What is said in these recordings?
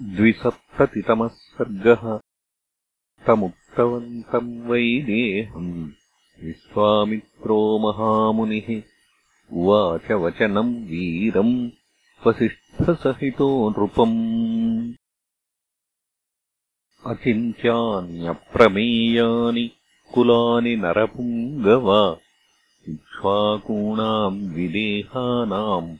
द्विसप्ततितमः सर्गः तमुक्तवन्तम् वै देहम् विश्वामित्रो महामुनिः उवाच वचनम् वीरम् वसिष्ठसहितो नृपम् अचिन्त्यान्यप्रमेयानि कुलानि नरपुङ्गव इक्ष्वाकूणाम् विदेहानाम्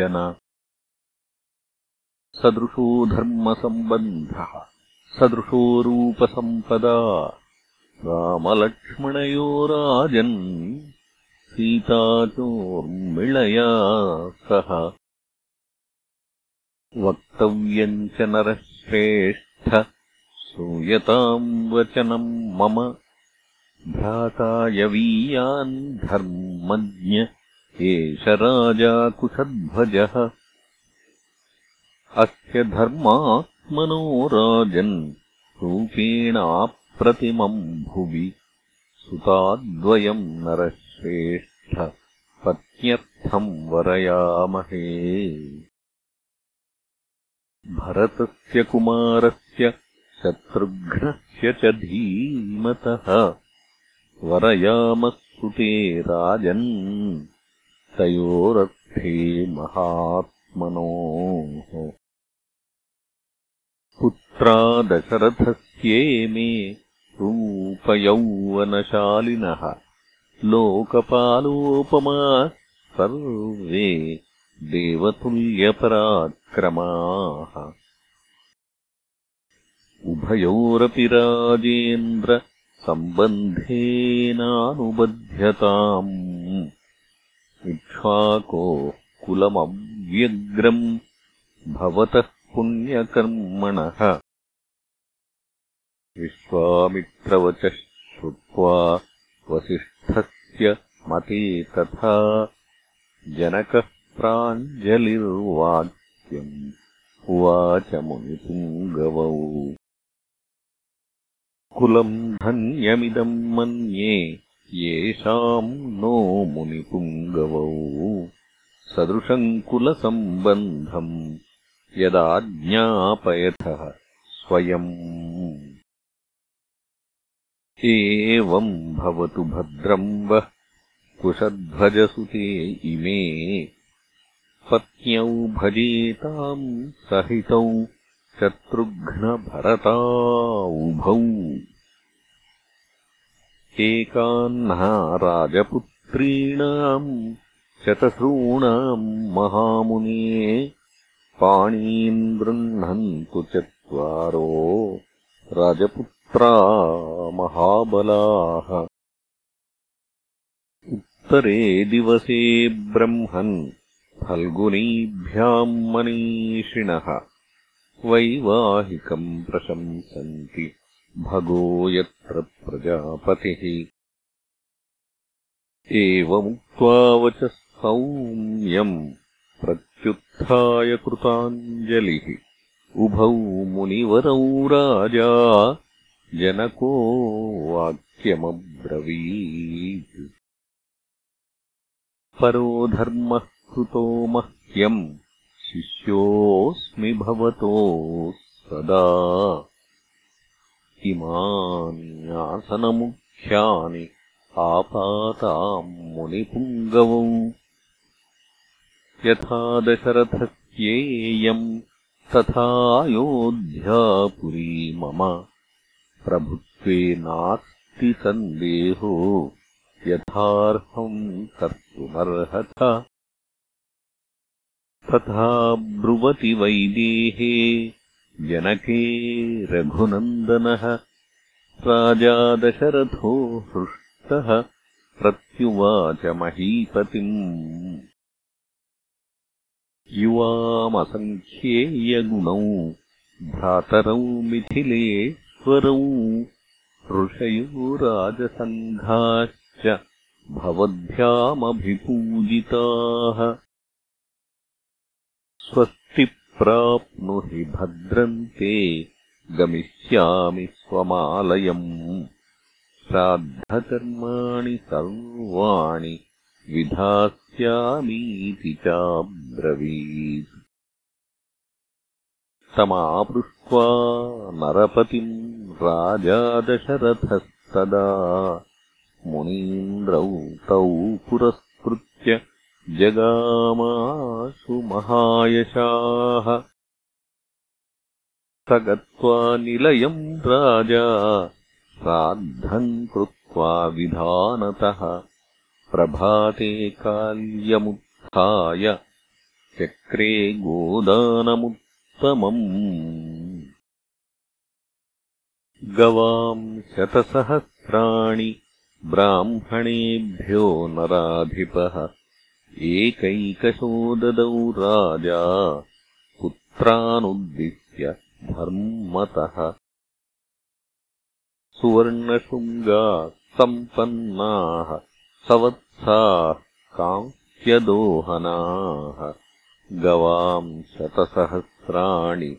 नैषान्तुल्योऽस्ति सदृशो धर्मसम्बन्धः सदृशो रूपसम्पदा। रामलक्ष्मणयोराजन् सीताचोर्मिळया सह। वक्तव्यम् च नरः श्रेष्ठ श्रूयताम् वचनम् मम। भ्रातायवीयान् धर्मज्ञ एष राजा कुशध्वजः। अस्य धर्मात्मनो राजन् रूपेणाप्रतिमम् भुवि सुताद्वयम् नरश्रेष्ठ पत्न्यर्थम् वरयामहे। भरतस्य कुमारस्य शत्रुघ्नस्य च धीमतः वरयामः सुते राजन् तयोरर्थे महात्मनोः पुत्रा दशरथस्येमे रूपयौवनशालिनः। लोकपालोपमा सर्वे देवतुल्यपराक्रमाः। उभयोरपि राजेन्द्र सम्बन्धेनानुबध्यताम् इक्ष्वाको कुलमव्यग्रम् भवतः पुण्यकर्मणः। विश्वामित्रवचः श्रुत्वा वसिष्ठस्य मते तथा जनकः प्राञ्जलिर्वाक्यम्। उवाच मुनिपुङ्गवौ। कुलम् धन्यमिदम् मन्ये येषाम् नो मुनिपुङ्गवौ। सदृशम् कुलसम्बन्धम् यदाज्ञापयथः स्वयम्। एवम् भवतु भद्रम् वः कुशध्वजसुते इमे। पत्न्यौ भजेताम् सहितौ शत्रुघ्नभरता उभौ एकाह्ना राजपुत्रीणाम् शतश्रूणाम् महामुने पाणीन् गृह्णन्तु चत्वारो राजपुत्रा महाबलाः। उत्तरे दिवसे ब्रह्मन् फल्गुनीभ्याम् मनीषिणः। वैवाहिकम् प्रशंसन्ति भगो यत्र प्रजापतिः। एवमुक्त्वा वचः सौम्यम् प्रत्युत्थाय कृताञ्जलिः। उभौ मुनिवरौ राजा जनको वाक्यमब्रवीत्। परो धर्मः कृतो मह्यम् शिष्योऽस्मि भवतो सदा इमान्यासनमुख्यानि आपाताम् मुनिपुङ्गवौ यथा दशरथस्येयम् तथायोध्यापुरी मम प्रभुत्वे नास्ति सन्देहो यथार्हम् कर्तुमर्हथ तथा ब्रुवति वैदेहे जनके रघुनन्दनः राजा दशरथो हृष्टः प्रत्युवाच महीपतिम्। युवामसङ्ख्येयगुणौ भ्रातरौ मिथिलेश्वरौ ऋषयो राजसङ्घाश्च भवद्भ्यामभिपूजिताः प्राप्नुहि भद्रन्ते गमिष्यामि स्वमालयम्। श्राद्धकर्माणि सर्वाणि विधास्यामीति चाब्रवीत्। तमापृष्ट्वा नरपतिम् राजा दशरथस्तदा मुनीन्द्रौ तौ पुरस्कृत्य जगामाशु महायशाः। स गत्वा निलयम् राजा। श्राद्धम् कृत्वा विधानतः। प्रभाते काल्यमुत्थाय। चक्रे गोदानमुत्तमम्। गवाम् शतसहस्राणि। ब्राह्मणेभ्यो नराधिपः एकैकशो ददौ राजा पुत्रानुद्दिश्य धर्मतः। सुवर्णशृङ्गाः सम्पन्नाः सवत्साः कांस्यदोहनाः। गवाम् शतसहस्राणि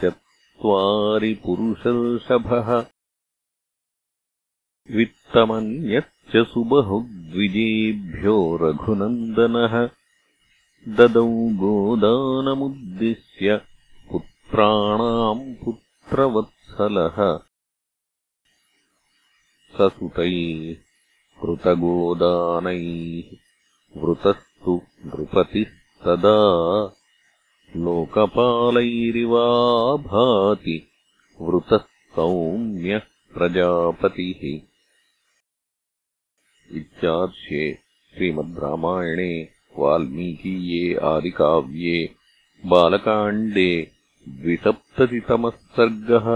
चत्वारि पुरुषर्षभः वित्तमन्यच्च सुबहुद्विजेभ्यो रघुनन्दनः। ददौ गोदानमुद्दिश्य पुत्राणाम् पुत्रवत्सलः। ससुतैः कृतगोदानैः वृतस्तु नृपतिस्तदा लोकपालैरिवाभाति वृतः सौम्यः प्रजापतिः इत्यार्श्ये श्रीमद्रामायणे वाल्मीकीये आदिकाव्ये बालकाण्डे द्विसप्ततितमः सर्गः